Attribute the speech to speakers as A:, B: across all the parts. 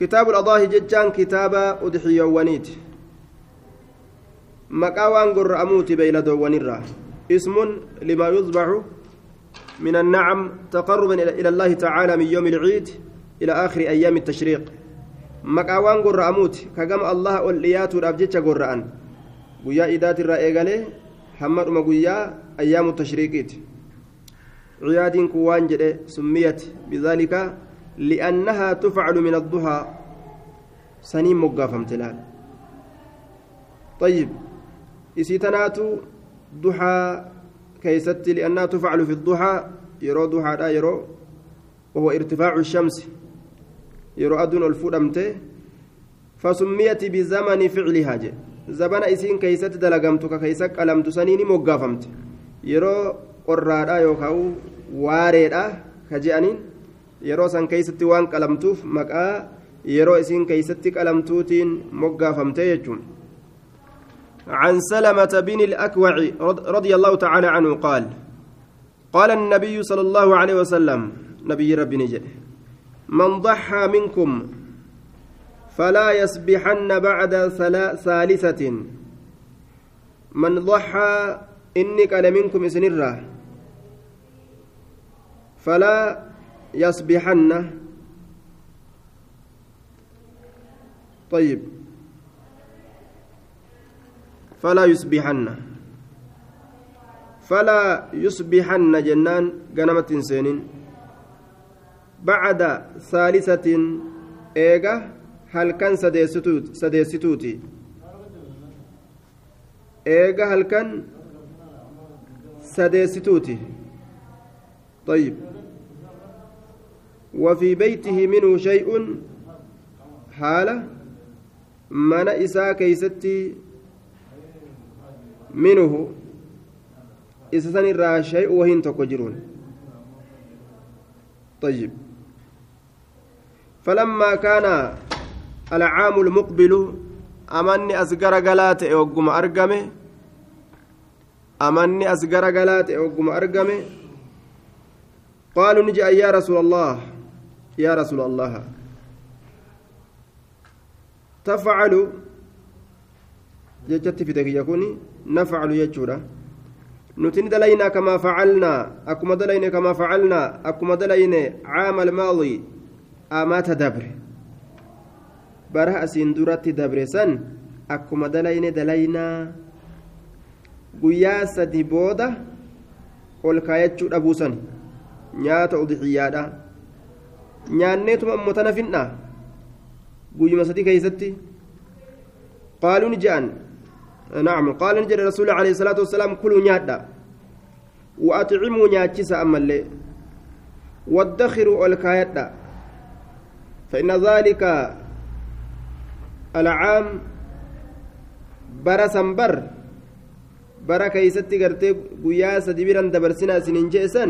A: كتاب الأضاحي جتان كتاب أضحيوانيت مقاوان قرأموت بيلدوان الرا اسم لما يذبح من النعم تقربا إلى الله تعالى من يوم العيد إلى آخر أيام التشريق. مقاوان قرأموت كقام الله والإيات الأبجتش قرأن قيا إيدات الرأيقالي حمد قيا أيام التشريقيت. عياد كوان سميت بذلك لأنها تفعل من الضحى. سنين مقافم تلال. طيب إسيتناتو ضحى كيست لأنها تفعل في الضحى. يرو ضحى لا يرو وهو ارتفاع الشمس. يرو أدن الفرمته فسميت بزمن فعلها جي زبنا إسين كيست دلقمتك كيسك ألمت. سنين مقافمت يرو قرارا يوكاو ka je'aniin yeroo san keeysatti waan qalamtuuf maqaa yeroo isiin keeysatti qalamtuutiin moggaafamte jechuun. عن سلمة بن الأكوع رضي الله تعالى عنه قال قال النبي صلى الله عليه وسلم نبي ربي نجد من ضحى منكم فلا يسبحن بعد ثالثة من ضحى إني قال منكم إسنره فلا يسبحن طيب. فلا يسبحن فلا يسبحن جنان قنمة سنين. بعد ثالثة إيجا هل كان سديستوت سديستوتي؟ إيجا هل كان سديستوتي؟ طيب. وفي بيته منه شيء؟ حالة. من إساء كيستي منه. إسسان الرا شيء وهن تقجرون طيب. فلما كان العام المقبل أمني أسقر قلات أوقم أرقمه أمني أسقر قلات أوقم أرقمه قالوا نجي يا رسول الله. يا رسول الله. تفعل جتت في يكوني نفعل يجورا. نتن دلينا كما فعلنا أكما دلينا كما فعلنا أكما دلينا عام الماضي أما تدبر برا أسين درات دبر سن أكما دلينا دلينا. guyyaa sadi booda ol kaayachuu dhabuu sani nyaata udixiyyaadha nyaanneetuma ammoo tana finna? Guyyuma sadii keeysatti qaaluu ni je'an. نعم قال نجد الرسول عليه الصلاة والسلام كلوا نيادا وأطعموا نياتشيسا أما اللي وادخروا الكايدا فإن ذلك العام برا سنبر برا كيستي قرتي قياس دبيرا دبرسنا سنين جيسا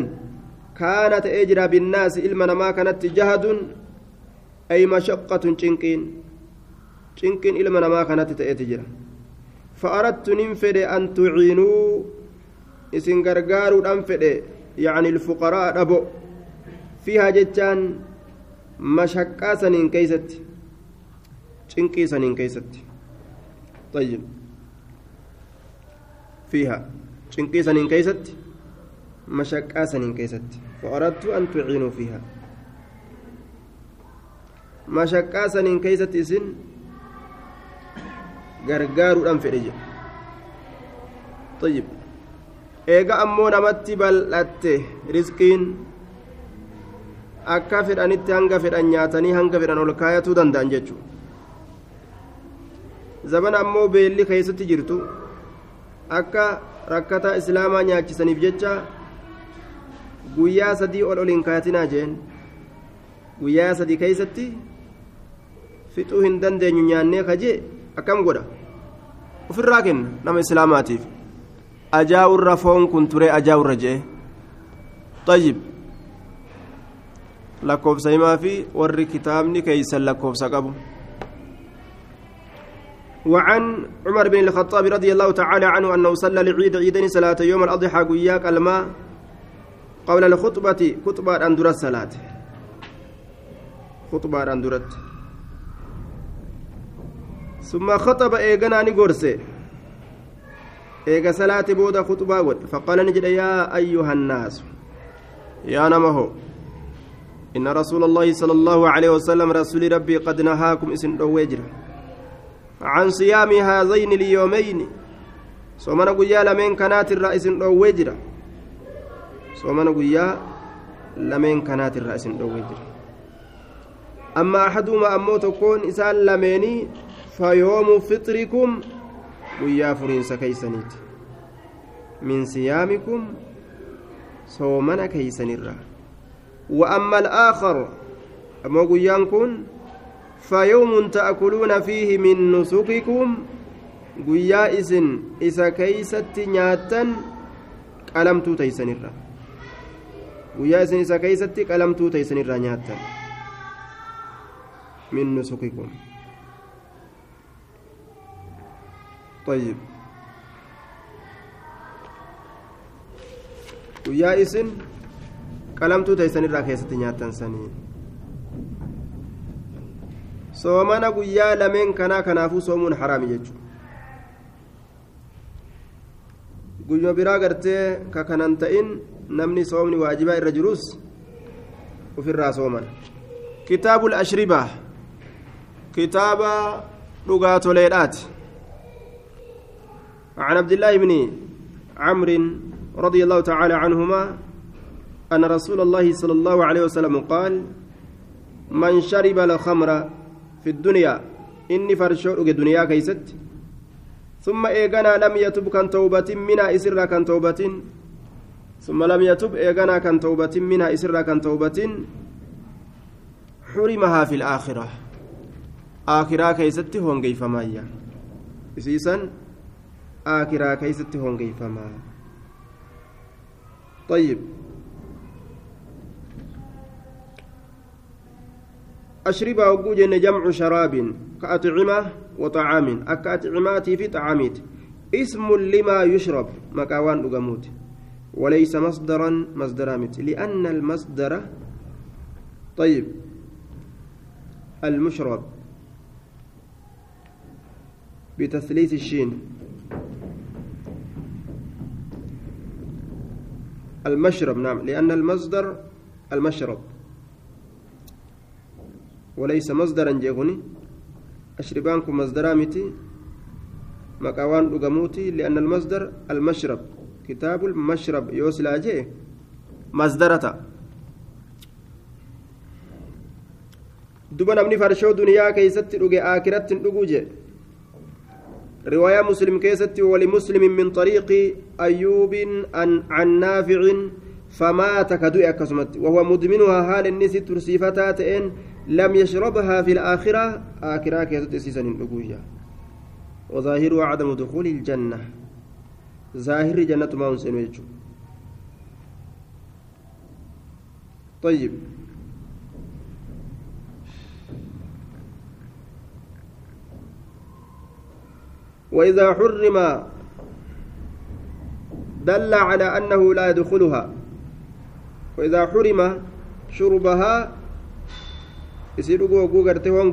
A: كانت أجرى بالناس إلما ما كانت جهد أي مشقة شنكين شنكين إلما ما كانت تأتجرى فأردت ننفد أن تعينوا إسن غرغارو أنفد يعني الفقراء أبو فيها جتان مشقة سنين كيست. شنكي سنين كيست. طيب. فيها. شنكي سنين كيست. مشقة سنين كيست. فأردت أن تعينوا فيها مشقة سنين كيست إسن gargaaruudhaan fedhe jedhe طيب eega ammoo namatti bal'atte rizqiin akka fedhanitti hanga fedhan nyaatanii hanga fedhan ol kaayatuu danda'an jechuudha zabana ammoo beelli keessatti jirtu akka rakkataa islaamaa nyaachisaniif jecha guyyaa sadii ol ol hin kaayatinaa jeen guyyaa sadii keessatti fixuu hin dandeenyu nyaannee kajee akkam godha ofirraa kenna nama islaamaatiif ajaa'urra foon kun turee ajaa'urra jee طيب lakkoofsa himaa fi warri kitaabni keeysan lakkoofsa qabu وعن عمر بن الخطاب رضي الله تعالى عنه أنه صلى العيد عيدين صلاة يوم الأضحى قياك الماء قبل الخطبة خطبة أندرة الصلاة. خطبة أندرة ثم خطب إيغانا نغرسي إيغا صلاة بودا خطبة فقال نجد يا أيها الناس يا نمه إن رسول الله صلى الله عليه وسلم رسول ربي قد نهاكم اسم وجر. عن صيام هذين اليومين صومنا قيا لمن كانت الرئيس وجر صومنا قيا لمن كانت الرئيس وجر أما أحدهما أمو تكون إسان لميني فيوم فطركم guyyaa furiinsa keeysaniiti. Min siyaamikum soomana keeysanirra. وأما الآخر أما قيانكم فيوم تأكلون فيه من نسككم قيا إسن إسا كيست نياتا قلمتو تيسنرا قيا إسن إسا كيست قلمتو تيسنرا نياتا من نسككم طيب guyyaa isin qalamtuu teessan irraa keessatti nyaattan sanii soomana guyyaa lameen kanaa kanaafuu soomuun haraami jechuudha guyyaa biraa gartee ka kanan ta'in namni soomni waajibaa irra jirus ofirraa sooman. Kitaabul ashribaa kitaaba dhugaatoleedhaati عن عبد الله بن عمرو رضي الله تعالى عنهما أن رسول الله صلى الله عليه وسلم قال من شرب الخمر في الدنيا إني فرشور الدنيا كيست ثم إيغانا لم يتب كان توبة منها إسرا كان توبة ثم لم يتب إيغانا كان توبة منها إسرا كان توبة حرمها في الآخرة. آخرة كيست هون فمايا إسيسا آكرا كيست هونغيفما طيب. أشربها وجوجن جمع شراب كأطعمة وطعام أكأطعمات في طعاميت. اسم لما يشرب مكاوان أقموت وليس مصدرا مصدرامت لأن المصدر طيب المشرب بتثليث الشين. المشرب نعم لأن المصدر المشرب. وليس مصدرا جيغني أشربانكم مصدرا متي. مكاوان لأن المصدر المشرب. كتاب المشرب يوصل duba namni farshoo duniyaa keeysatti dhuge aakiratti hin dhuguu jee رواية مسلم كيست ولمسلم من طريق أيوب عن, عن نافع فمات كدوء أكسمت وهو مدمنها حال النس ترسيفتات إن لم يشربها في الآخرة. آخرة كيست سيسن النقوية وظاهرها عدم دخول الجنة. ظاهر جنة ما أنسن طيب وإذا حرم دل على أنه لا يدخلها وإذا حرم شربها يصير غوغرتي هون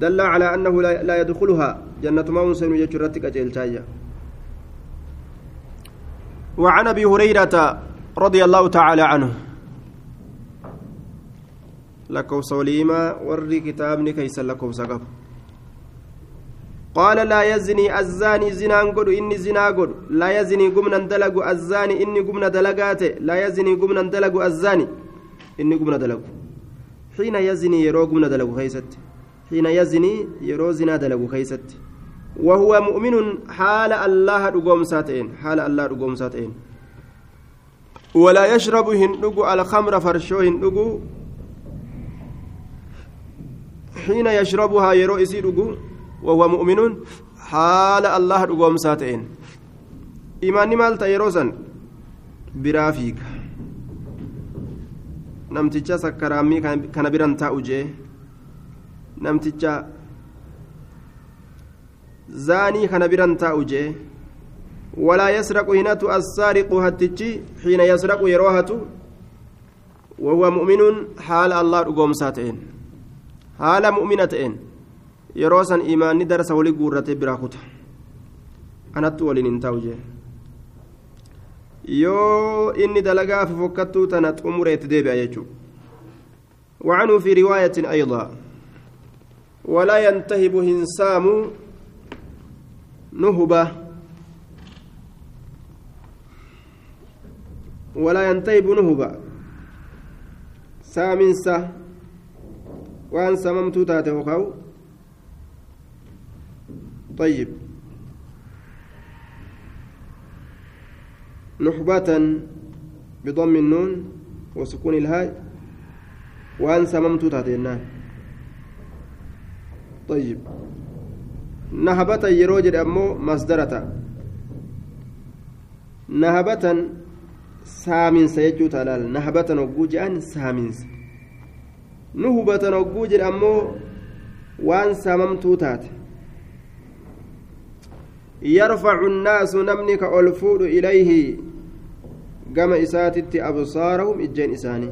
A: دل على أنه لا يدخلها جنة ما سن يجرتك أجل وعن أبي هريرة رضي الله تعالى عنه. لكو صوليما وري كتابني كيس لكو سقف. قال لا يزني الزاني زنان قد إني زنا قد لا يزني قمنا دلق الزاني إني قمنا دلقات لا يزني قمنا دلق الزاني إني قمنا دلق حين يزني يرو قمنا دلق خيست. حين يزني يرو زنا دلق خيست. وهو مؤمن حال الله رقوم ساتين حال الله رقوم ساتين. ولا يشرب هندق الخمر فرشو هندق حين يشربها يرو إسيرق وهو مؤمن حال الله رقوم ساتين. إيماني مال تيروسا برافيك namticha sakkaraamii kana biran taa'u jee namticha hattichi xiina yasraqu yeroo hatu wahuwa mu'minuun haala allah dhugoomsaa ta'een haala mu'mina ta'een yeroo san imaanni darsa walii guurratee biraa kuta anattu waliin hin taa'u jee yoo inni dalagaa fofokkattuu tana xumureetti deebi'a jechuudha وعنه في رواية أيضا ولا ينتهب هنسام نهبة ولا ينتهب نهبة سامنسة وأن سممت تاته وخو طيب. نحبة بضم النون وسكون الهاء. وأن سممت تاتينان طيب. نهبة يروجد أمو مصدرة نهبة سامنس يجو تلال. نهبة وجوج أن سامنس نهبة وجوج أمو وأن سممت تاتي يرفع الناس نمنك ألفود إليه. قام إساتت أبصارهم إجين إساني.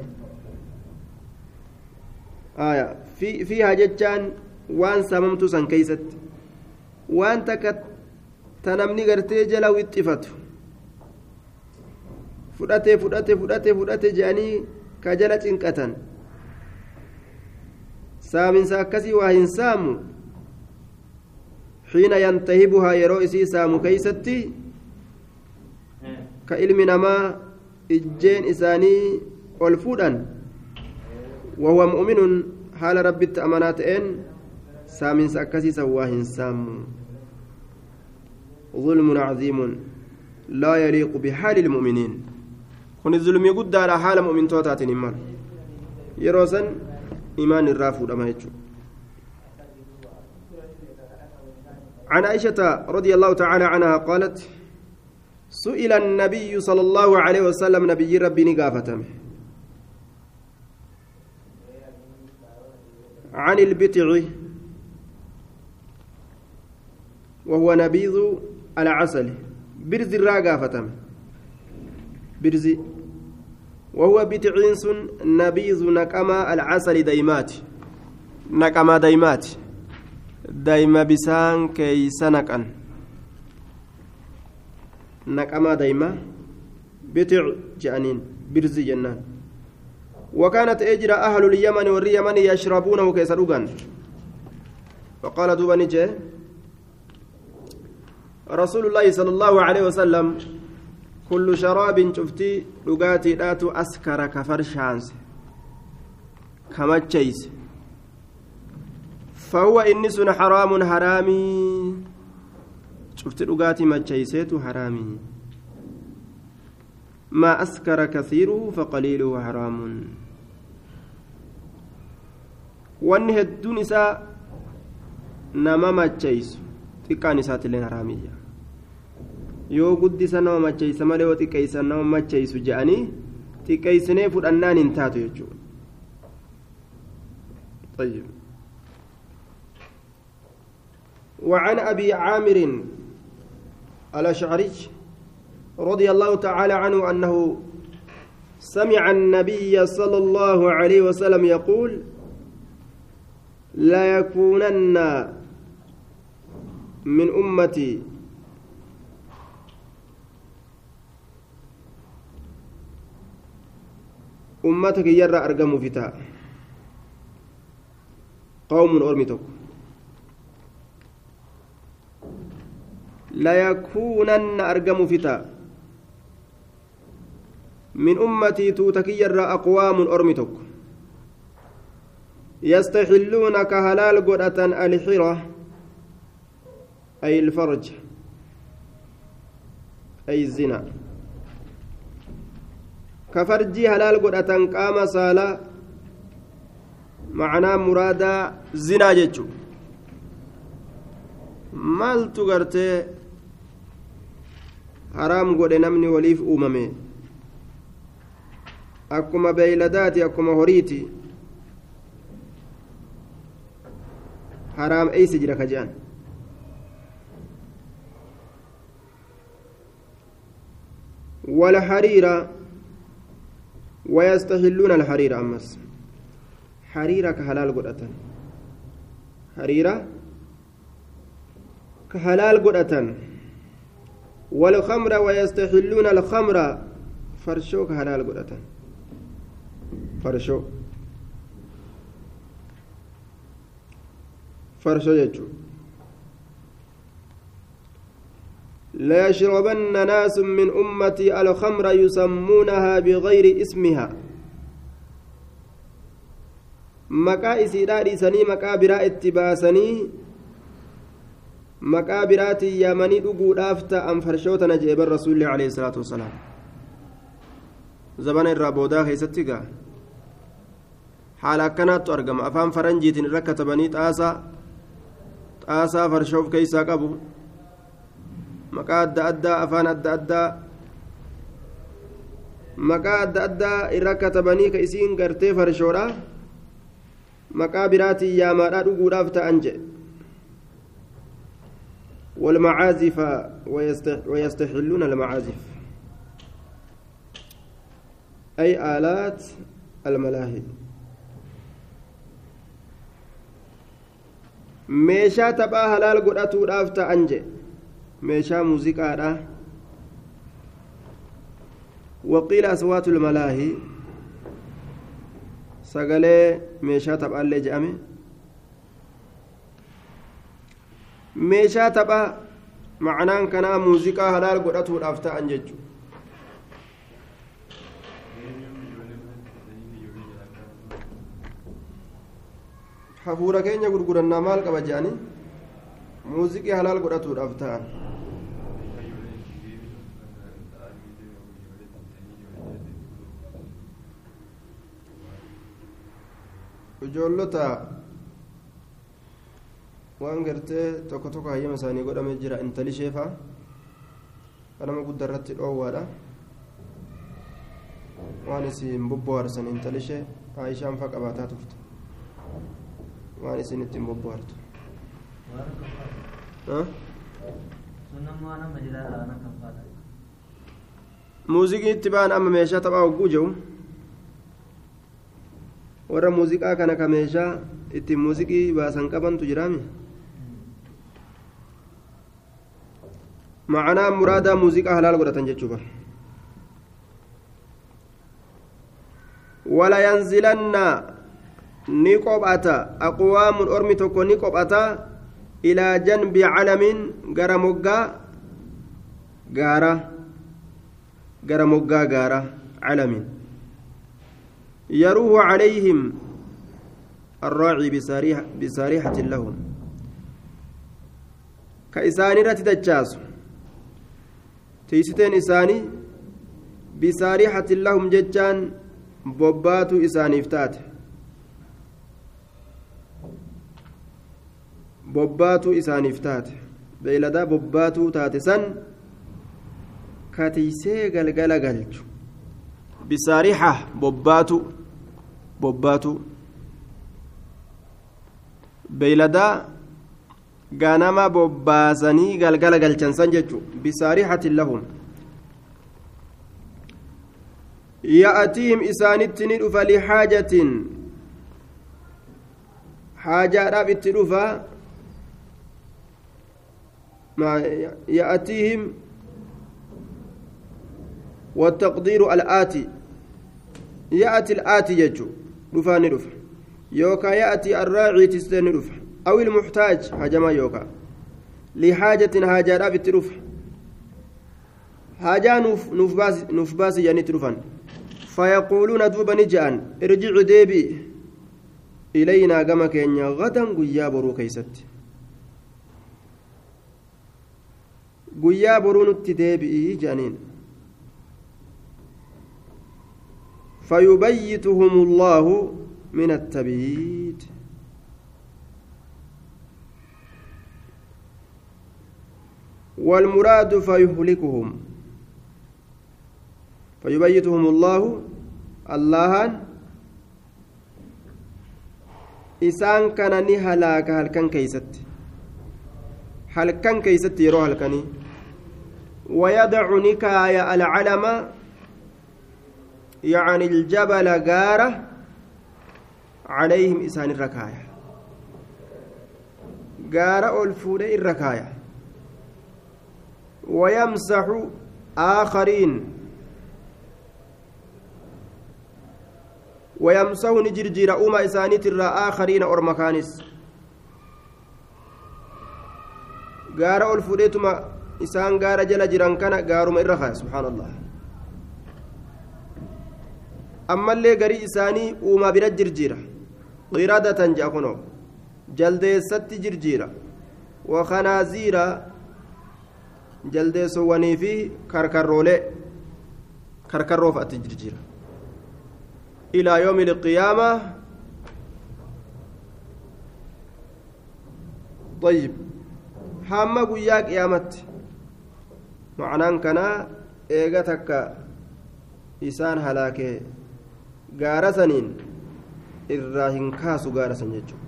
A: آية. في فيها جتان وان سممت سن كيست وان تكت تنمني قرتي جلا واتفت فدته فدته فدته فدته جاني كجلة إنكتن سامن ساكسي واهن سامو حين ينتهبها يرو إسي سامو كيستي كإلم نما إجين إساني والفودان وهو مؤمن حال ربي التأمانات إن سامن سأكسي سواهن سام ظلم عظيم لا يليق بحال المؤمنين. kun zulmii guddaadha haala mu'mintootatiin hin malu yeroo san imaan irraa fuudhama jechuudha عن عائشة رضي الله تعالى عنها قالت سئل النبي صلى الله عليه وسلم نبي ربي نقافتم. عن البتع وهو نبيذ العسل برز الراقافتم برز. وهو بتعينس نبيذ نكما العسل ديمات. نكما ديمات. daa'ima bisaan keeysa naqan naqamaa daa'ima bitic je'aniin birzi jennaan وكانت أجرى أهل اليمن واليمن يشربونه كيس فقال دوبا نجي رسول الله صلى الله عليه وسلم كل شراب شفتي رغاتي داتو أسكر كفر شانس كما تشيس فهو إنس حرام حرامي شفت رقاتي ما تشيسيت حرامي. ما أسكر كثيره فقليله حرام. wanni hedduun isaa nama macheeysu xiqqaan isaatiillee haraamiyya yoo guddisa nama macheeysa malee yoo xiqqeeysan nama macheeysu je'anii xiqqeeysinee fudhannaan hin taatu jechuudha طيب وعن أبي عامر الأشعري رضي الله تعالى عنه أنه سمع النبي صلى الله عليه وسلم يقول لا يكونن من أمتي أمتك يرى أرقم فتاة قوم أرمتك ليكونن أرقم فتاة من أمتي توتكي يرى أقوام أرمتك يستحلون كهلال قرة الحرة أي الفرج أي الزنا كفرجي هلال قرة قام سالا معناه مرادا زنا جتشو maaltu gartee haraam godhe namni waliif uumame akkuma beeyladaati akkuma horiiti haraam eeysi jira ka je'an والحرير ويستحلون الحرير أمس. حريرة كحلال قدرة حريرة كهلال قدة والخمر ويستحلون الخمر. فرشو كهلال قدة فرشو. فرشو يجو لا يشربن ناس من أمتي الخمر يسمونها بغير اسمها dhiisanii maqaa biraa itti baasanii maqaa biraatiin yaamanii dhuguudhaaf ta'an farshootana jeeban rasuulli alayhi salaatu wasalaam zabana irraa boodaa keessatti gaa haala akkanaattu argama afaan faranjiitiin irra katabanii xaasaa xaasaa farshoof keeysaa qabu maqaa adda addaa afaan adda addaa maqaa adda addaa irra katabanii ka isiin gartee farshoodha maqaa biraatiin yaamaadhaa dhuguudhaaf ta'an jedhe والمعازف ويستحلون المعازف أي آلات الملاهي meeshaa taphaa halaal godhatuudhaaf ta'an je meeshaa muuziqaadha waqiila aswaatu lmalaahi sagalee meeshaa taphaallee jedhame meeshaa taphaa macnaan kanaa muuziqaa halaal godhatuudhaaf ta'an jechu hafuura keenya gurgurannaa maal qaba jedhani muuziqii halaal godhatuudhaaf ta'an ijoollota waan gartee tokko tokko hayyama isaanii godhame jira intali sheefaa kanama guddaa irratti dhoowwaadha waan isin bobboharsan intali ishee aayishaan faa qabaataa turte waan isin ittiin bobbohartu muuziqii itti ba'an amma meeshaa taphaa hogguu jedhu warra muuziqaa kana ka meeshaa ittiin muuziqii baasan qabantu jiraami macanaa muraadaa muuziqaa halaal godhatan jechuu bar wala yanzilanna ni qophata aqwaamun ormi tokko ni qophata ilaa janbi calamin gara moggaa gaara gara moggaa gaara calamin يروه عليهم الراعي بساريح بساريحة لهم. كإساني رتدجاس تيستين إساني بساريحة لهم ججان بوباتو إساني افتات. بوباتو إساني افتات. beeyladaa bobbaatuu taate san katiisee galgala galchu beeyladaa ganama bobbaasanii galgala galchan san jechu bisaarixatin lahum ya'atiihim isaanitti ni dhufa lixaajatin haajaadhaaf itti dhufa يأتيهم والتقدير الآتي يأتي الآتي يجو رفع يوكا يأتي الراعي تستني رفع أو المحتاج هجما يوكا لحاجة حاجة رابط رفع حاجة نوف نوف باس نوف باس يعني ترفان فيقولون دوبا نجان ارجع ديبي إلينا كما كان غدا قيا برو كيست guyyaa boruu nutti deebi'ii jedhaniin فيبيتهم الله من التبييت. والمراد فيهلكهم. فيبيتهم الله الله إسان كان نهلاك هل كان كيست؟ هل كان كيست يروح هل ويدع نكاية العلم يعني الجبل غارة عليهم إسان الركاية. غارة الفودة الركاية. ويمسح آخرين. ويمسح نجرجير أمة إسانيت الرا آخرين أور مكانس. ol fudheetuma isaan gaara jala jiran kana gaaruma irra kaya subhaanallah ammallee garii isaanii uumaa bira jirjiira qiradatan je'a kunoo jaldeessatti jirjiira wakanaaziira jaldeessowwanii fi karkarroolee karkarroo fa'atti jirjiira ilaa yoomi liqiyaama طيب hamma guyyaa qiyaamatti macnaan kanaa eega takka isaan halaakee gaara saniin irraa hin kaasu gaara san jechuudha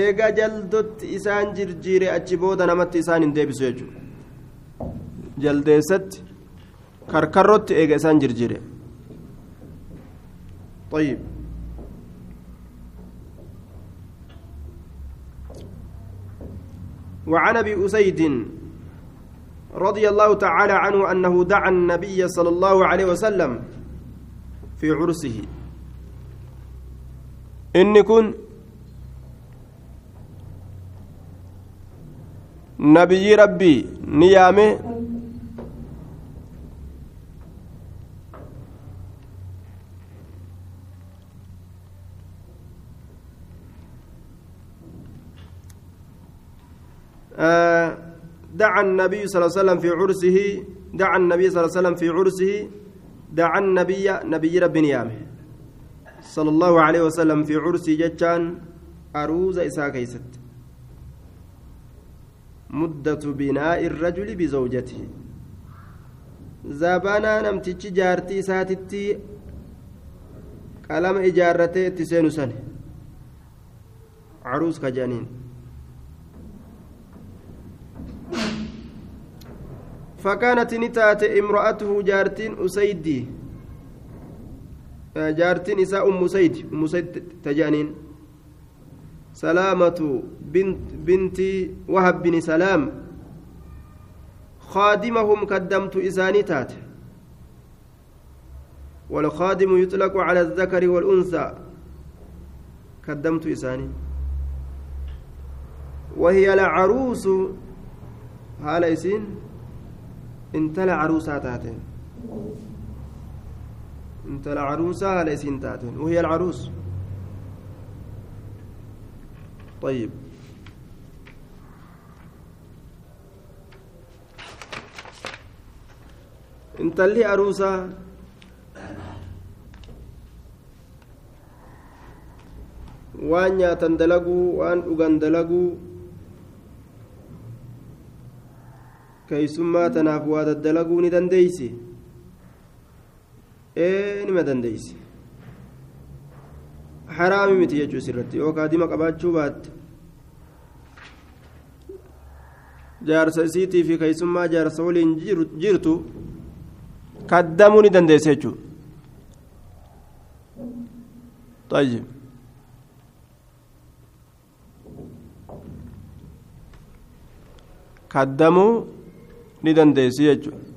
A: eega jaldotti isaan jirjiire achi booda namatti isaan hin deebisu jechuudha jaldeessatti karkarrotti eega isaan jirjiire طيب وعن ابي اسيد رضي الله تعالى عنه انه دعا النبي صلى الله عليه وسلم في عرسه. إن كن نبي ربي نيامه آه، دعا النبي صلى الله عليه وسلم في عرسه. دعا النبي صلى الله عليه وسلم في عرسه. دعا النبي نبي رب نيامه. صلى الله عليه وسلم في عرسه جتان أروز إساء كيست. مدة بناء الرجل بزوجته. زبانا نمتج جارتي ساتتي قلم إجارته تسين سنة. عروس كجانين. فكانت نتات امرأته جارتين أسيدي جارتين إساء أم سيد. أم سيد تجانين. سلامة بنت بنت وهب بن سلام. خادمهم قدمت إساني تات والخادم يطلق على الذكر والأنثى. قدمت إساني وهي العروس. هالا إسين. Intala caruusaa taateen intala caruusaa haala isiin taateen وهي العروس طيب intalli aruusaa waan nyaatan dalaguu waan dhugan dalaguu keeysummaa tanaaf waa daddalaguu ni dandeeysi ee nima dandeeysi haraami miti jechuu isirratti yoo kaadima qabaachuu baatte jaarsa isiitii fi keeysummaa jaarsa waliin jirtu kaddamuu ni dandeesse jechuu طيب kaddamuu ni dandeessi jechuudha.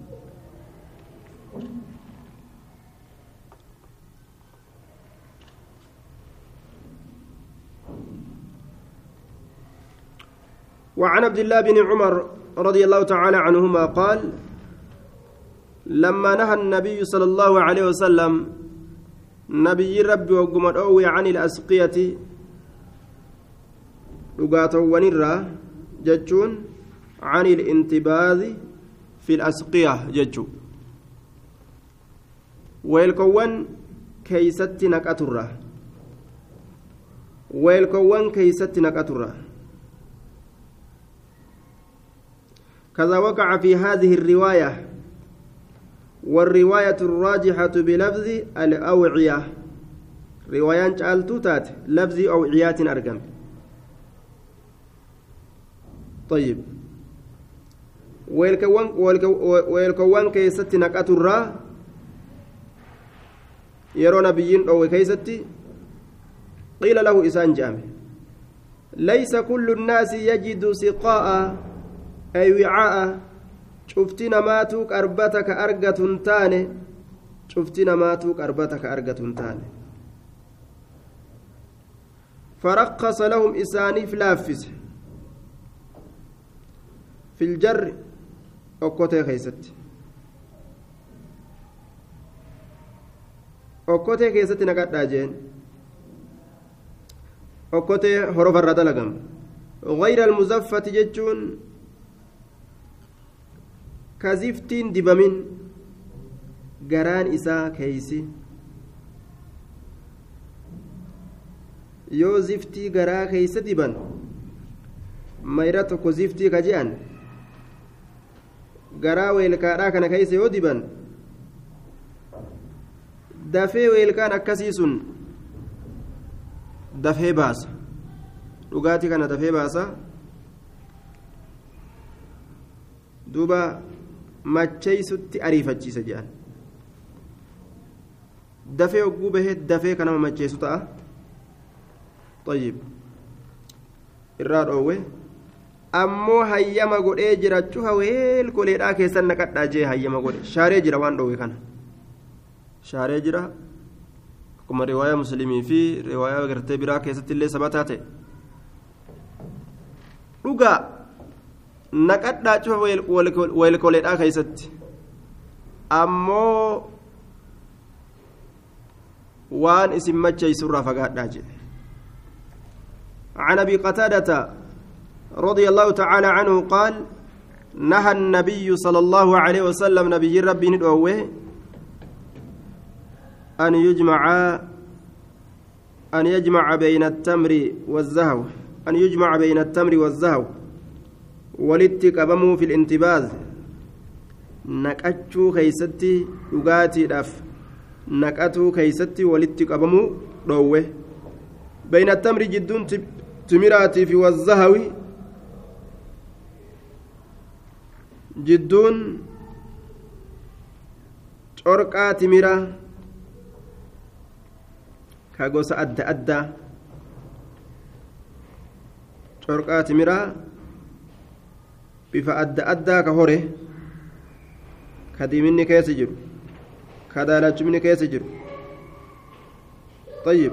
A: وعن عبد الله بن عمر رضي الله تعالى عنهما قال لما نهى النبي صلى الله عليه وسلم نبي ربي وقم عن الأسقية لقاته ونرى جتشون عن الانتباذ في الأسقية ججو. ويلكوان كيست نكاترة ويلكوان كيست نكاترة كذا وقع في هذه الرواية. والرواية الراجحة بلفظ الأوعية. روايان جعلتو تات لفظ أوعيات أرقم طيب. Weelkawwan keessatti naqaturraa yeroo nabiyyiin dhoowwe keeysatti qiila lahu isaan je'ame laysa kullu nnaasi yajidu siqaa'a ay wicaa'a cufti namaatuu qarbata ka argatu hin taane cufti namaatuu qarbata ka argatu hin taane فرقص لهم إسانيف لافس في الجر أكوتي خيست أكوتي خيست نقاد جين أكوتي هروف الردلقم غير المزفة جتون كزفتين دبمين garaan isaa keeysi yoo ziftii garaa keeysa diban mayra tokko ziftii garaa weelkaadhaa kana keessa yoo diban dafee weelkaan akkasii sun dafee baasa. Dhugaatii kana dafee baasa. Duuba macheessutti ariifachiisa jedhan dafee hogguu bahee dafee kanama macheessu ta'a. Xayyib irraa dhoowwee. Ammoo hayyama godhee jira cufa weel koleedhaa keessan naqadhaa jee hayyama godhe shaaree jira waan dhoowwe kana shaaree jira akkuma riwaayaa muslimii fi riwaayaa gartee biraa keessatti illee sabataa ta'e dhugaa naqadhaa cufa weel koleedhaa keessatti ammoo waan isin macheysurraa fagaadhaa jedhe عن ابي رضي الله تعالى عنه قال نهى النبي صلى الله عليه وسلم نبي ربي ندعوه أن يجمع أن يجمع بين التمر والزهو أن يجمع بين التمر والزهو ولتقبموا في الانتباذ. نكأتشو خيستي يغاتي دف naqatuu keeysatti walitti qabamuu dhoowwe bayna tamri jidduun timiraatii fi ka gosa adda addaa corqaa timiraa bifa adda addaa ka hore ka diiminni keessa jiru kadaalachumni keessa jiru طيب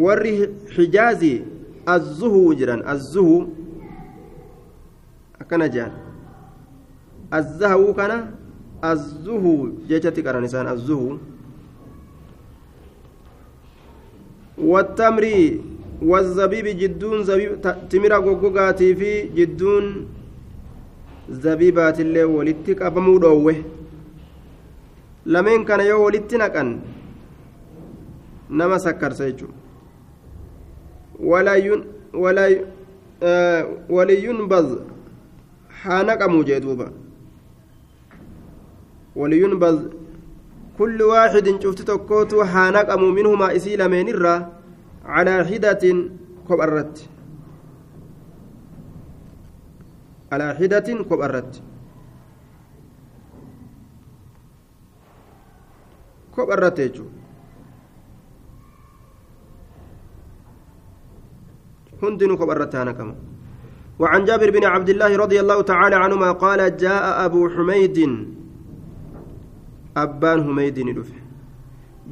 A: warri xijaazii azzuhuu jedhan azzuhuu akkana jedhan azzahawuu kana azzuhuu jechatti qaran isaan azzuhuu والتمر والزبيب جدون زبيب تمر غوغاتي في جدون zabiibaatillee walitti qabamuu dhoowwe lameen kana yoo walitti naqan nama sakkarsa jechuudha waliyyuun baz haa naqamuu jee duuba. Waliyunbaz kulli waaxidin cufti tokkootu haa naqamu minhumaa isii lameen irraa calaa hidatin kopha irratti calaa hidatin kopha hundinuu kopha irratti وعن جابر بن عبد الله رضي الله تعالى عنهما قال جاء أبو حميد أبان حميد ندفع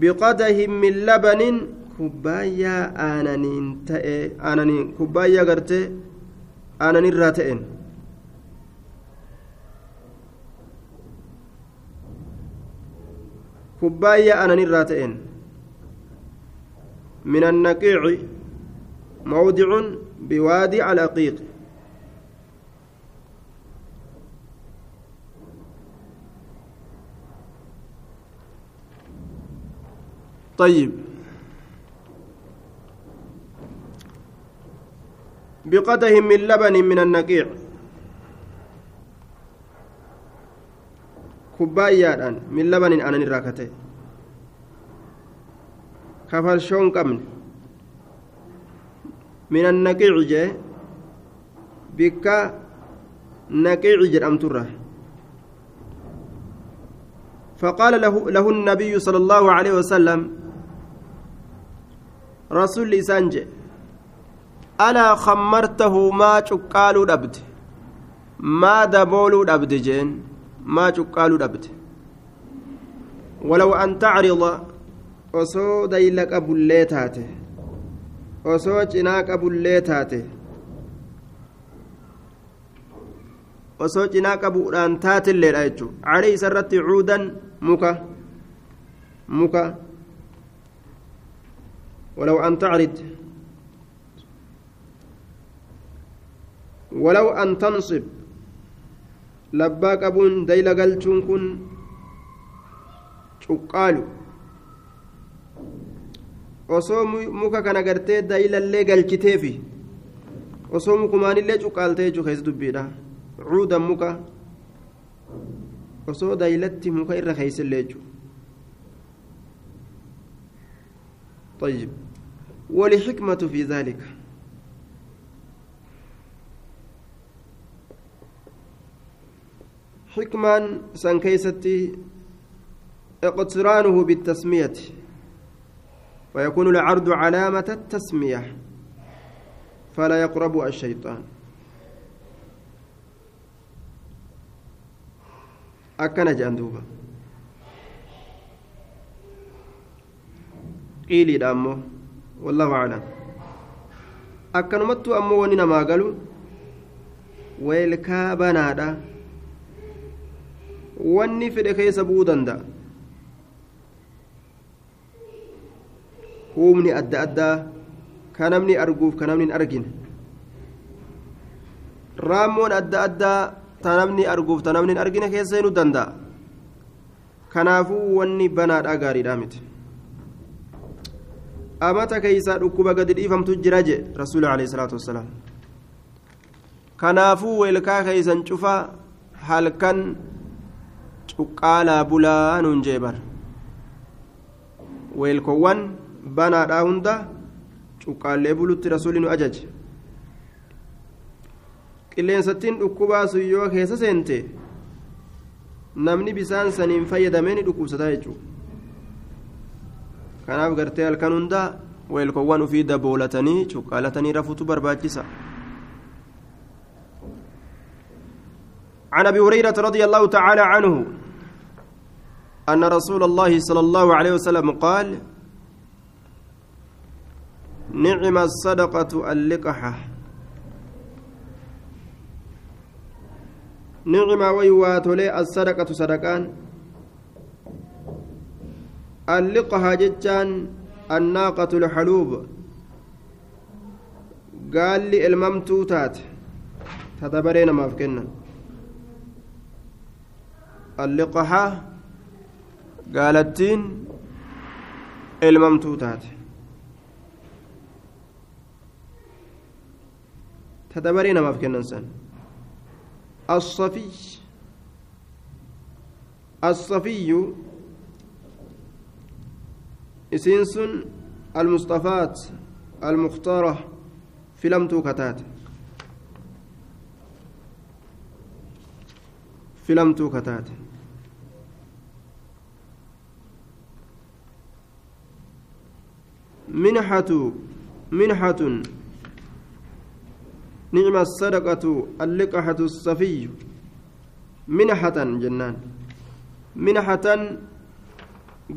A: بقده من لبن كبايا آنانين تأي آنانين كبايا قرتي آنانين راتئين kubbaayyaa aananirraa ta'een من النقيع موضع بوادي العقيق. طيب. بقده من لبن من النقيع. كبايا من لبن أنا نراكته. كفر شون كمن. من النقيع جي بك نقيع جر ام تره فقال له له النبي صلى الله عليه وسلم رسول لسانج alaa khammartahu maa cuqqaaluu dhabde maa dabooluu dhabde jeen maa cuqqaaluu dhabde walaw an tacrida osoo dayla qabullee taate osoo cinaa qabullee taate osoo cinaa qabuudhaan taatilleedha jechuudha calee isarratti cuudan muka muka walaw an tacrid walaw an tansib labbaa qabuun dayla galchuun kun cuqqaalu osoo muka kana gartee daylallee galchiteefi osoo mukumaanillee cuqqaaltee jechuu keessa dubbiidha cuudan muka osoo daylatti muka irra keeysillee jechuu طيب والحكمة في ذلك. حكمان سنكيستي اقترانه بالتسمية ويكون العرض علامة التسمية فلا يقرب الشيطان. akkana jedhan duuba qiiliidha weelkaa banaadha wanni fedhe keessa bu'uu danda'a humni adda addaa ka namni arguuf ka namni hin argine raammoon adda addaa ta namni arguuf ta namni hin argine keessa hinuu danda'a kanaafuu wanni banaadhaa gaariidhaa miti amata keeysaa dhukkuba gadi dhiifamtu jira je rasuuli alayhi salaatu wassalaam. Kanaafuu weelkaa keeysan cufaa halkan cuqqaalaa bulaa nuun jee bar weelkowwan banaadhaa hunda cuqqaallee bulutti rasuuli nu ajaje. Qilleensattiin dhukkubaa sun yoo keessa seente namni bisaan saniin fayyadamee ni dhukkubsataa jechuudha kanaaf gartee halkan hundaa weelkowwan ufii daboolatanii cuqqaalatanii rafuutu barbaachisa. عن أبي هريرة رضي الله تعالى عنه أن رسول الله صلى الله عليه وسلم قال نعم الصدقة اللقحة نعم ويواتولي الصدقة صدقان اللقها جتان الناقة الحلوب. قال لي الممتوتات تدبرين ما فكنا اللقحة قالتين الممتوتات تدبرين ما فكنا سن الصفي. الصفي إسنس المصطفات المختارة فلمتو كتات. فلمتو كتات. منحة منحة. نعم الصدقة اللقحة الصفي. منحة جنان. منحة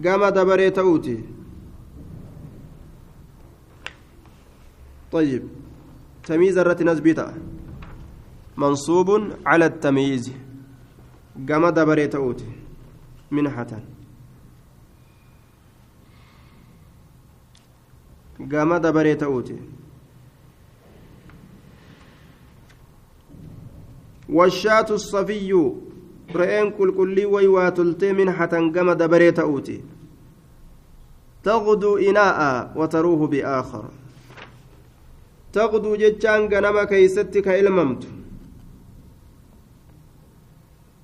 A: قام دبري توتي طيب. تمييز الرت نزبيتا منصوب على التمييز. قام دبري توتي منحة قام دبري توتي والشاة الصفي. رئين كل كل ويواتلتي منحة قم دبري تأوتي تغدو إناء وتروه بآخر. تغدو جتشان غنما كيستك إلممت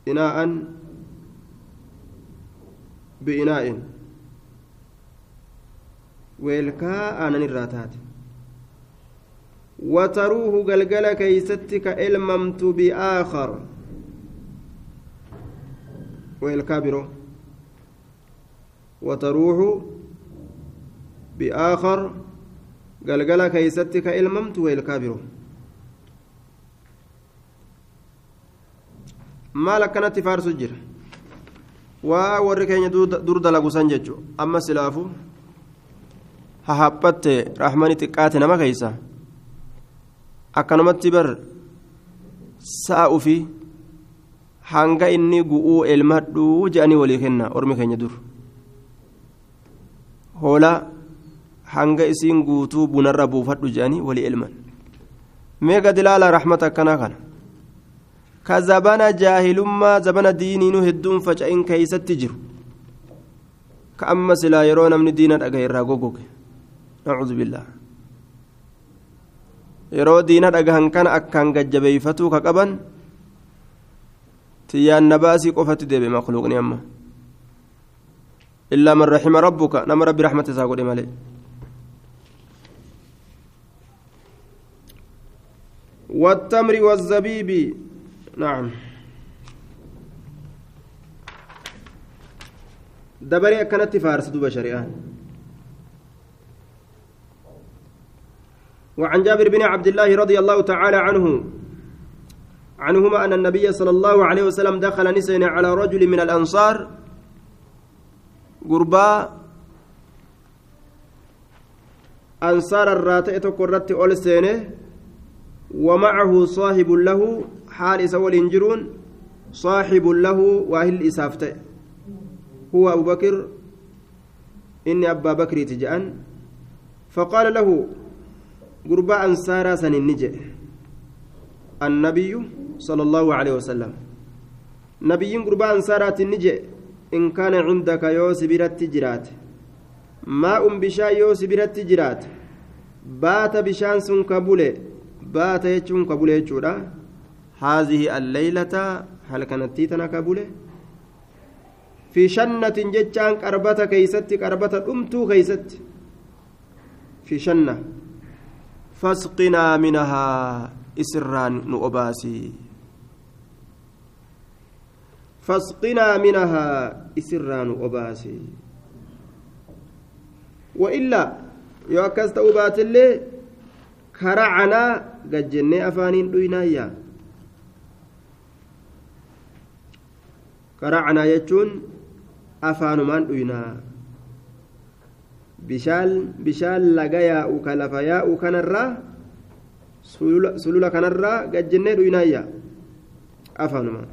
A: إناء بإناء. ويلكا أنا الراتات. وتروه قلقل كيستك إلممت بآخر. والكابر وتروح بآخر. Galgala keeysatti ka ilmamtu weelkaa biroo maal akkanatti faarsu jira? Waa warri keenya dur dalagusan jechu amma silaafu hahaphatte rahmani xiqqaate nama keeysa? Akkanumatti bar sa'a ufii hanga inni gu'uu elmadhuu je'anii walii kenna ormi keenya dur. Hoolaa hanga isiin guutuu bunarra buufadhu je'anii walii elman mee gad ilaala rahmata akkanaa kana ka zabana jaahilummaa zabana diiniinuu hedduun faca'in keeysatti jiru ka amma silaa yeroo namni diina dhagaye irraa goggoge nacuudu billaah yeroo diina dhagahan kana akkaan gajjabeeyfatuu ka qaban tiyyaan nabaasii qofatti deebe makluuqni amma illaa man raxima rabbuka nama rabbi raxmata isaa godhe malee والتمر والزبيب. نعم. دبري كانت فارس دوبا شريان وعن جابر بن عبد الله رضي الله تعالى عنه عنهما أن النبي صلى الله عليه وسلم دخل نسين على رجل من الأنصار. قربا أنصار الراتئة قرت أول سينة. ومعه صاحب له حال سول إنجرون صاحب له واهل إسافته هو أبو بكر إني أبا بكر تجأن. فقال له قربا أنصارا سن النجئ النبي صلى الله عليه وسلم. نبي قربا أنصارا النجئ إن كان عندك يوس برت جرات. ماء بشا يوس برت جرات. بات بشان سن كبولي بات يجون كبولي جورا هذه الليلة هل كانت تيتنا كبولي في شنة جتان قربة كيست قربة أمتو كيست في شنة فاسقنا منها إسران نؤباسي فاسقنا منها إسران نؤباسي وإلا يوكست أبات كرعنا قد جنة أفانين دوينايا كرعنا يجون أفانمان دوينا bishaan bishaan laga yaa'u ka lafa yaa'u kanarraa sulula kanarraa gajjennee dhuynaayya afaanuma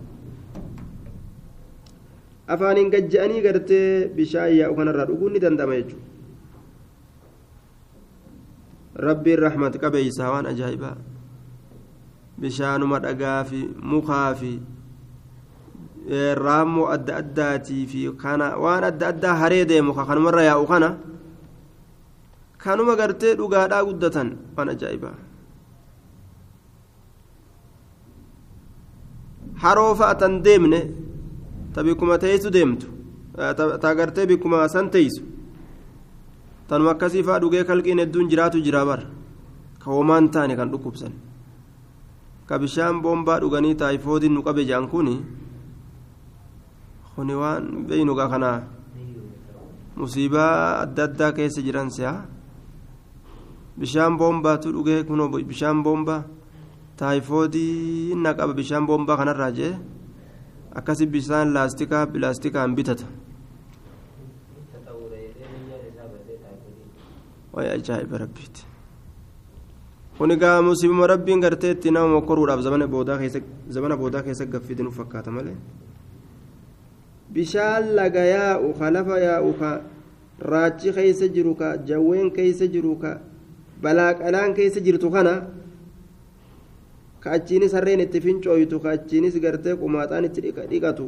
A: afaaniin gajja'anii gartee bishaan yaa'u kanarraa dhuguun ni danda'ama jechuudha rabbiin rahmat qabeeysaa waan ajaa'ibaa bishaanuma dhagaa fi mukaa fi raammoo adda addaatii fi kana waan adda addaa haree deemu kanumarra yaa'u kana. kanuma gartee dhugaadhaa guddatan waan ajaa'ibaa haroo fa'a tan deemne ta bikkuma teessu deemtu ta gartee bikkuma san teessu tanuma akkasii fa'a dhugee kalqiin hedduun jiraatu jira bara ka homaan taane kan dhukkubsan ka bishaan boombaa dhuganii taayifoodiin nu qabe jedhan kuni kuni waan beeynugaa kanaa musiibaa adda addaa keessa jiran si'a bishaan boombaatu dhugee kunoo bishaan boombaa taayifoodii na qaba bishaan boombaa kanarraa jee akkasi bishaan laastikaa pilaastikaan bitata way ajaa'iba rabbiiti kun egaa musiibuma rabbiin gartee itti nama mokkoruudhaaf zamana boodaa keessa zamana boodaa keessa gaffite nu fakkaata malee? Bishaan laga yaa'u ka lafa yaa'u ka raachi keessa jiru ka jawween keessa jiru ka balaaqalaan keessa jirtu kana ka achiinis harreen itti fincooytu ka achiinis gartee qumaaxaan itti dhiqatu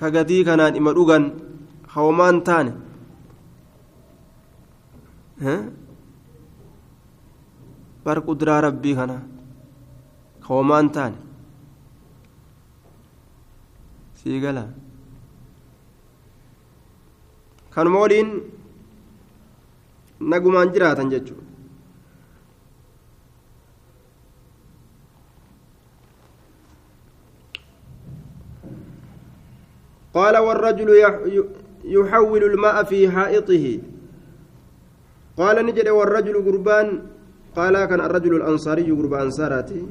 A: ka gatii kanaan ima dhugan hawmaan taane bar qudraa rabbii kana hawmaan taane sii gala kanuma waliin nagumaan jiraatan jechuudha قال والرجل يحول الماء في حائطه قال نجد والرجل قربان قال كان الرجل الأنصاري قربان أنصاراتي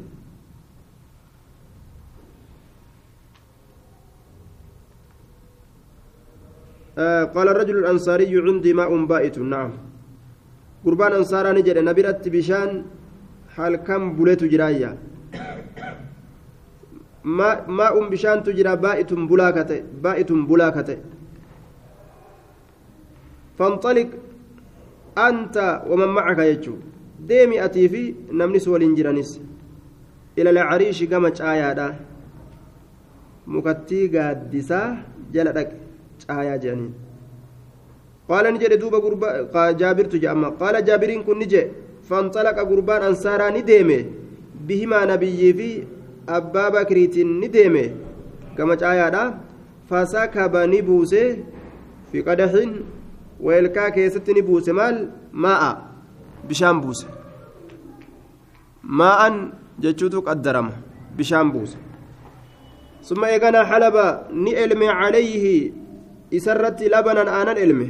A: آه قال الرجل الأنصاري عندي ماء بائت نعم. قربان أنصارا نجد نبرت بشان حال كم بليت جرايا. ماء بشان تجرى بائت بلاكته بائت بلاكته فانطلق أنت ومن معك يجو waliin jiranis ila lacariishi gama caayaadha mukattii gaaddisaa jala dhaqe caayaa jedhaniin qaala ni jedhe duuba gurba jaabirtu jedhama qaala jaabiriin kun ni jedhe fanxalaqa gurbaan ansaaraa ni deeme bihimaa nabiyyii fi abbaa bakriitiin ni deeme gama caayaadha fasakaba ni buuse fi qadaxin weelkaa keessatti ni buuse maal maa'a bishaan buuse maa'an jechuutu qaddarama bishaan buuse summa eeganaa halaba ni elme calayhi isarratti labanan aanan elme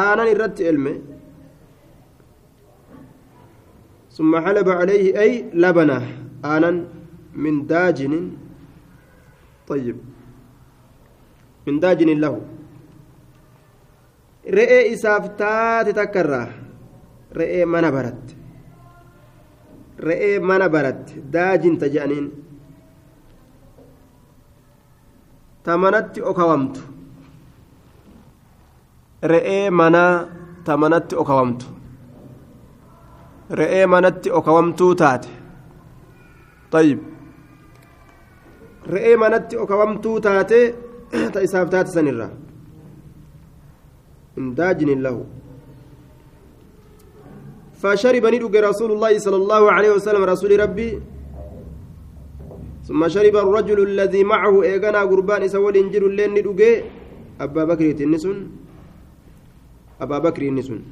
A: aanan irratti elme ثم حلب عليه أي لبنه آنا من داجن طيب من داجن له re'ee isaaf taate takkarraa re'ee mana baratte. Re'ee mana baratte. Daajinta jedhaniin ta manatti okawamtu. Re'ee manaa ta manatti okawamtu. Re'ee manatti okawamtuu taate. Tayyib. Re'ee manatti okawamtuu taate ta isaaf taate sanirraa hin daajinin lahu فشرب ندوك رسول الله صلى الله عليه وسلم رسول ربي ثم شرب الرجل الذي معه إيغانا قربان إسوال إنجر اللين ندوك أبا بكر النسون أبا بكر النسون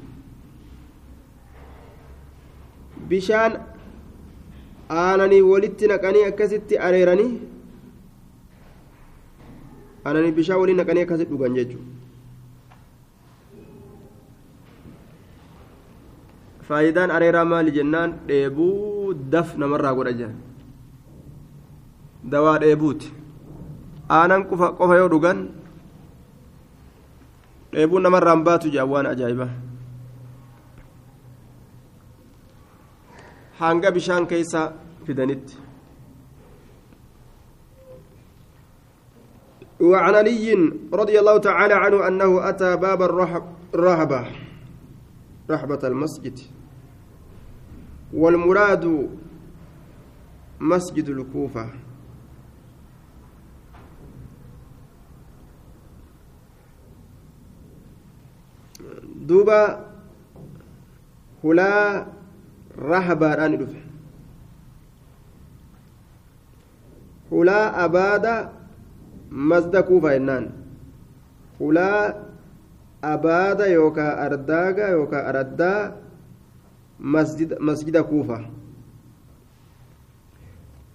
A: bishaan aananii walitti naqanii akkasitti areeranii aananii bishaan waliin naqanii akkasitti dhugan jechuudha faayidaan areeraa maali jennaan dheebuu daf namarraa godha jiran dawaa dheebuuti aanan qofa yoo dhugan dheebuun namarraan baatu jedhan waan ajaa'ibaa hanga bishaan keessa fidanitti وعن علي رضي الله تعالى عنه أنه أتى باب الرهبة رحبة المسجد والمراد مسجد الكوفة. دوبا هلا رهبان دفه هلا أبادا مزد كوفة إنان. هلا أبادا يوكا أرداغا يوكا أردا مسجد مسجد كوفة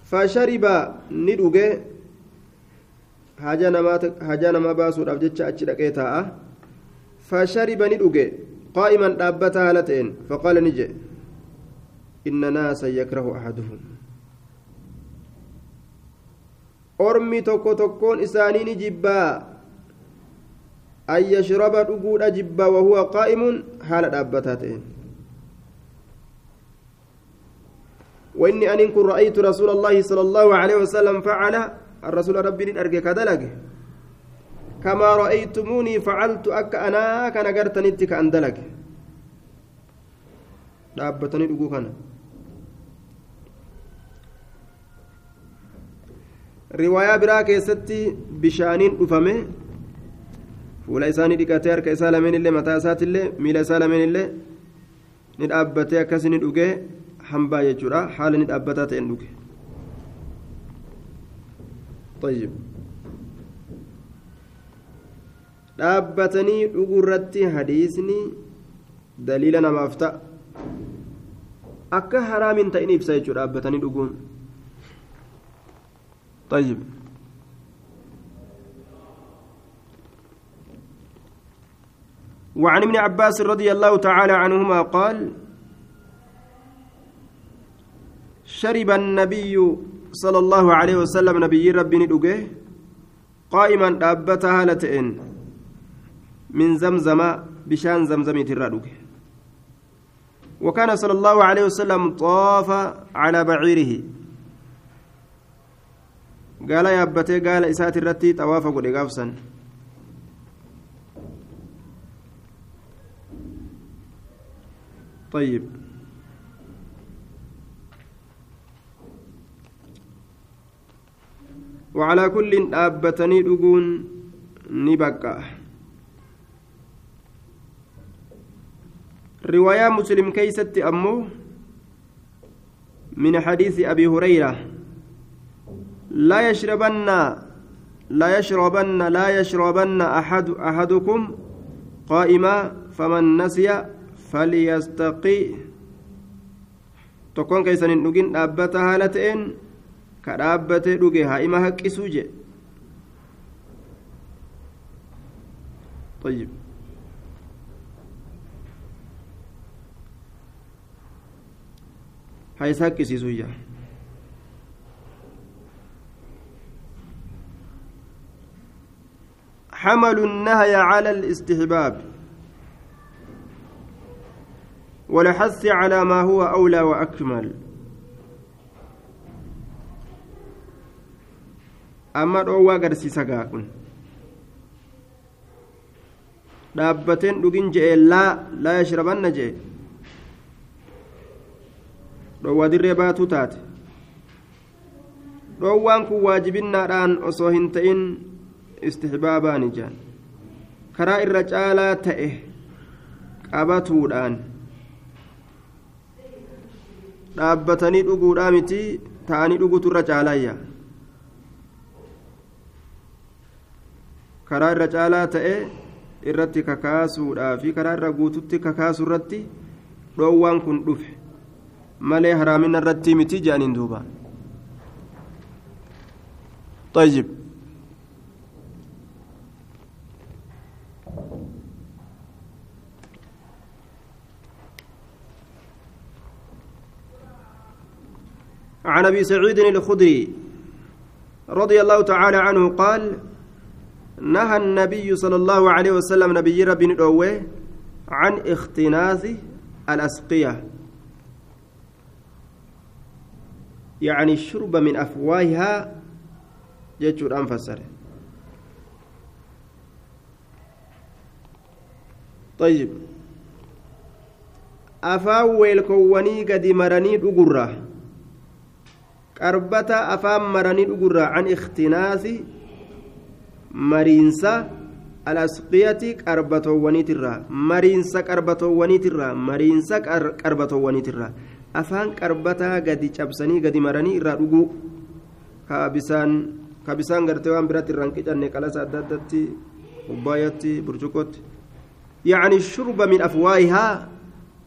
A: فشرب ندوغي haja nama baasuudhaaf jecha achi dhaqee taa'a fashariba ni dhuge qaa'iman dhaabbata haala ta'een faqaala ni jedhe inna naasan yakrahu ahaduhum ormi tokko tokkoon isaanii ni jibbaa an yashraba dhuguudha jibbaa wahuwa qaa'imun haala dhaabbataa ta'een وإني أن كن رأيت رسول الله صلى الله عليه وسلم فعل الرسول ربي أرجع كذلك كما رأيتموني فعلت أك أنا كان قرتني تك أندلك riwaayaa biraa keessatti bishaaniin dhufame fuula isaanii dhiqatee harka isaa lameen illee mataa isaatillee miila isaa lameen illee ni dhaabbatee akkasi ni dhugee hambaa jechuudha haala ni dhaabbataa ta'een dhuge طيب dhaabbatanii dhuguu irratti hadiisni daliila namaaf ta'a akka haraamin ta'in ibsa jechuudha dhaabbatanii dhuguun طيب وعن ابن عباس رضي الله تعالى عنهما قال شرب النبي صلى الله عليه وسلم نبي ربي ندوغه قائما دابتها لتئن من زمزم بشان زمزم ترادوغه وكان صلى الله عليه وسلم طاف على بعيره. قال يا أبتي قال إسات الرتي طواف قد قافسا طيب. وعلى كل أبتني دقون نبقى. رواية مسلم كيست أمه من حديث أبي هريرة. لا يشربن لا يشربن لا يشربن أحد أحدكم قائما فمن نسي فليستقي. hin dhugin dhaabbata haala ta'een ka dhaabbatee dhuge haa ima haqqisuu jedhe طيب isa haqqisiisuu yaa حمل النهي على الاستحباب والحث على ما هو أولى وأكمل أما دعوة قرسيسا قاكن dhaabbateen dhugin je'e laa laa yashrabanna je'e dhowwa dirree baatuu taate dhoowwaan kun waajibinnaadhaan osoo hin ta'in istixbaabaani jaan karaa irra caalaa ta'e qabatuudhaan dhaabbatanii dhuguudhaa miti ta'anii dhugutu irra caalayya karaa irra caalaa ta'e irratti kakaasuudhaa fi karaa irra guututti kakaasu irratti dhoowwaan kun dhufe malee haraamina irratti miti jedhaniin duuba طيب عن ابي سعيد الخدري رضي الله تعالى عنه قال نهى النبي صلى الله عليه وسلم نبي ربي ندوه عن اختناث الأسقية. يعني الشرب من أفواهها يجور انفسر طيب. afaan weelkowwanii gadi maranii dhugurra qarbata afaan maranii dhugurra an ikhtinaasi mariinsa alasqiyati qarbatoowwaniitirra mariinsa qarbatoowwaniitirra mariinsa qarbatoowwaniitirra afaan qarbataa gadi cabsanii gadi maranii irraa dhuguu ka bisaan gartee waan biratti irraan qicanne qalasa adda addatti kubbaayatti burcuqotti yacni shurba min afwaayihaa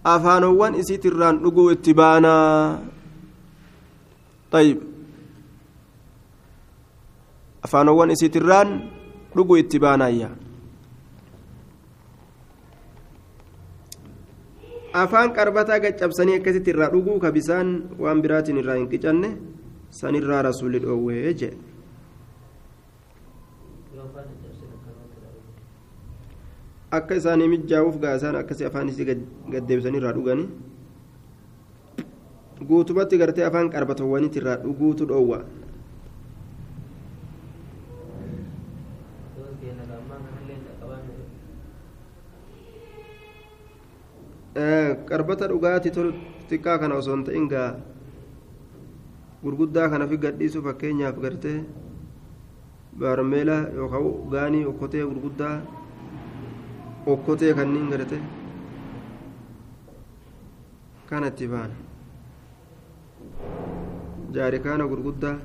A: afaanowwan isiitirraan dhuguu itti baanaa طيب afaanowwan isiitirraan dhuguu itti baanayya afaan qarbataa gaccabsanii akkasitti irraa dhuguu ka bisaan waan biraatiin irraa hin qicanne sanirraa rasuulli dhoowwee jee akka isaanii mijaa'uuf gaa isaan akkasii afaan isii gaddeebisanii irraa dhuganii guutumatti gartee afaan qarbatowwanitti irraa dhuguutu dhoowwa qarbata dhugaatii xiqqaa kana osoo hin ta'in gaa gurguddaa kana fi gadhiisu fakkeenyaaf gartee baarmeela yookaan gaanii okkotee gurguddaa okkotee kanneen gartee kanatti baana jaarikaana gurguddaa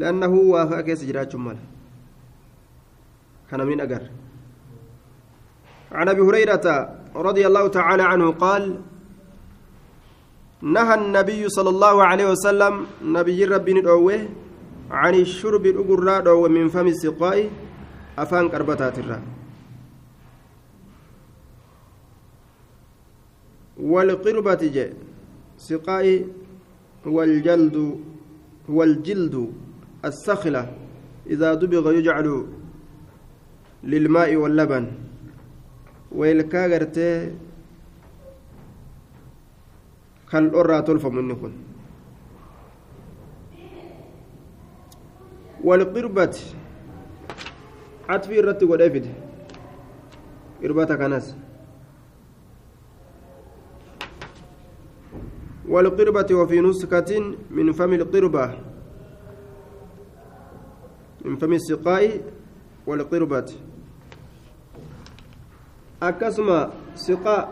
A: لأنه وافق كيس جراج مال كان من أجر عن أبي هريرة رضي الله تعالى عنه قال نهى النبي صلى الله عليه وسلم نبي ربي ندعوه عن الشرب الأقرى من فم السقاء أفان كربتات الرأي والقربة جاء سقاء والجلد والجلد السخلة إذا دبغ يجعل للماء واللبن. ويلكا غرتي كالأرى تلفم منكم والقربة عطفي الرتب والأفد قربة كناس. والقربة وفي نسكة من فم القربة. من فم السقاء والقربة. Akkasuma siqaa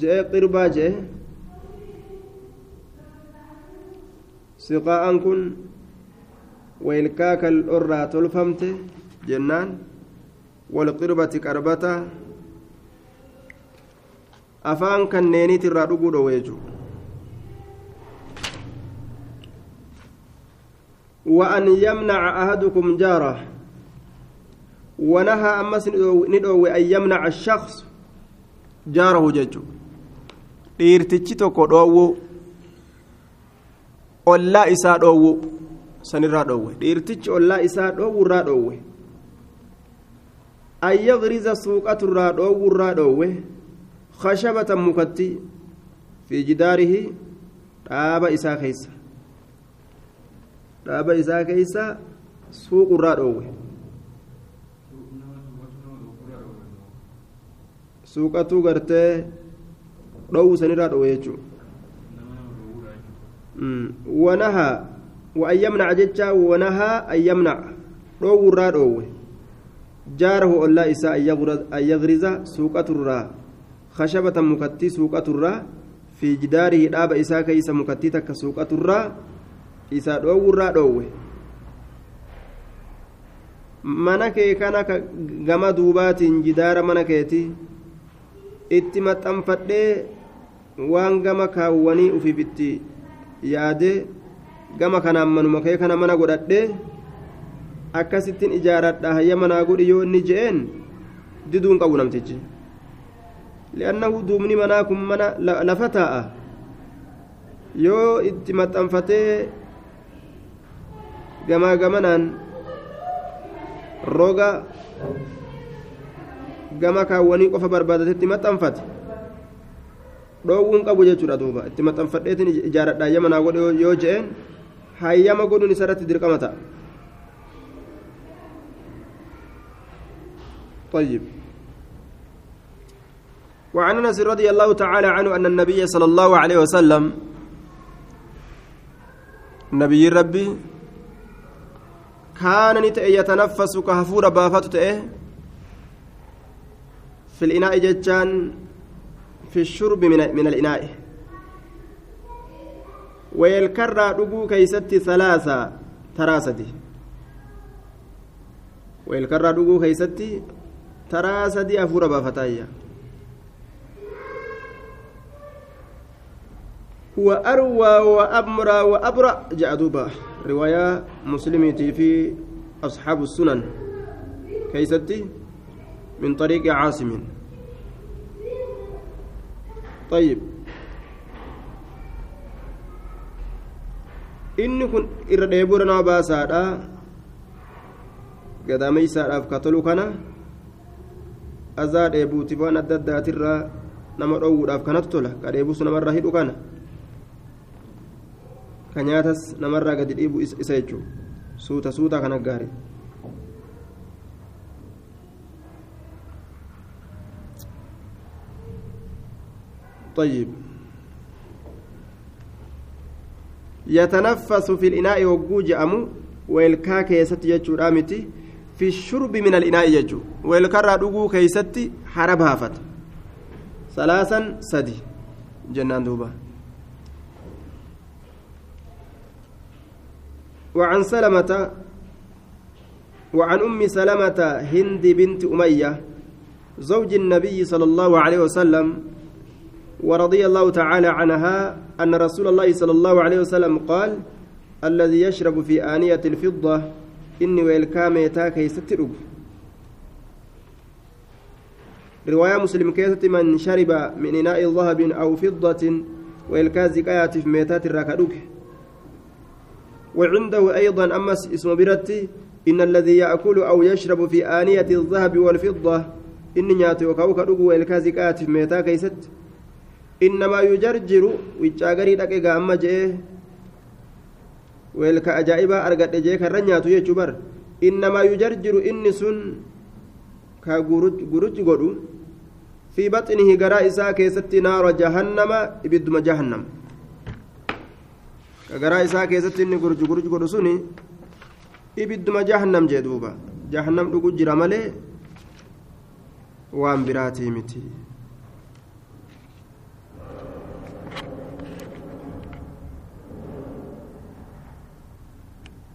A: je'ee qirbaa je'e siqaa'an kun weelkaa kal'orraa tolfamte jennaan walqirbati qarbata afaan kanneeniit irraa dhuguu dhowe jechuudha وأن يمنع أحدكم جاره ونهى أمس ندعو أن يمنع الشخص جاره ججو dhiirtichi tokko dhoowwu ollaa isaa dhoowwu sanirraa dhoowwe dhiirtichi ollaa isaa dhoowwurraa dhoowwe an yagriza suuqaturraa dhoowwurraa dhoowwe khashabatan mukatti fi jidaarihi dhaaba isaa keeysa dhaaba isaa keeysa suuqurraa dhoowwe suuqatuu gartee dhoowwu sanirraa dhoowwe jechuudha. Wanahaa وأن يمنع جتشا ونهى أن يمنع دو ورا دو جاره الله إساء أن يغرز سوقة الرا خشبة مكتي سوقة الرا في جداره داب إساء كيس مكتي تك سوقة الرا إساء دو ورا دو mana kee kana gama duubaatiin jidaara mana keeti itti maxxanfadhee waan gama kaawwanii ufiif itti yaadee gama kanaan manuma kee kana mana godhadhee akkasittiin ijaaradha hayya manaa godhi yoo inni je'een diduun qabu namtichi li'annahu duubni manaa kun mana lafa taa'a yoo itti maxxanfatee gamaa gamanaan roga gama kaawwanii qofa barbaadatetti maxxanfate dhoowwuun qabu jechuudha duuba itti maxxanfadheetiin ijaaradha hayya manaa godhe yoo je'een hayyama godhuun isarratti dirqama ta'a طيب وعن انس رضي الله تعالى عنه ان النبي صلى الله عليه وسلم نبي ربي كان يتنفس كهفور بافت في الإناء جتان في الشرب من, من الإناء. ويلكرى دغو كيستي ثلاثة تراسدي ويلكرى دغو كيستي تراسدي أفور بافتايا هو أروى وأمرى وأبرأ. جاء دوبا. رواية مسلمتي في أصحاب السنن. كيستي من طريق عاصم طيب inni kun irra dheebura nama baasaadha gadaameysaadhaaf ka tolu kana azaa dheebuutiif waan adda addaatirraa nama dhoowwuudhaaf kanatu tola ka dheebus namarraa hidhu kana ka nyaatas namarraa gadi dhiibu isa jechuu suuta suuta kana gaari طيب. يتنفس في الإناء وجوج أمو ويلكا كيست يجو رامتي في الشرب من الإناء يجو ويلكا رادوغو كيستي حرب هافت ثلاثا سدي. جنان دوبا. وعن سلمة وعن أم سلمة هند بنت أمية زوج النبي صلى الله عليه وسلم ورضي الله تعالى عنها أن رسول الله صلى الله عليه وسلم قال الذي يشرب في آنية الفضة إني ويلكام يتاكي سترب. رواية مسلم كيست من شرب من إناء ذهب أو فضة وإلكاز كايات في ميتات الراكدوك. وعنده أيضا أمس اسم برتي إن الذي يأكل أو يشرب في آنية الذهب والفضة إني نياتي وكاوكا دوغو وإلكاز كايات في ميتا كيست إنما يجرجر ويتشاغري دقيقة أما جئه وإلكا أجائبا أرقد جيك الرنياتو يجبر إنما يجرجر إني سن ka guruji godhu fi baxinihi garaa isaa keessatti naara jahannama ibidduma jahannam ka garaa isaa keessatti inni guruji guruji godhu suni ibidduma jahannam jee duuba jahannam dhugu jira malee waan biraatii miti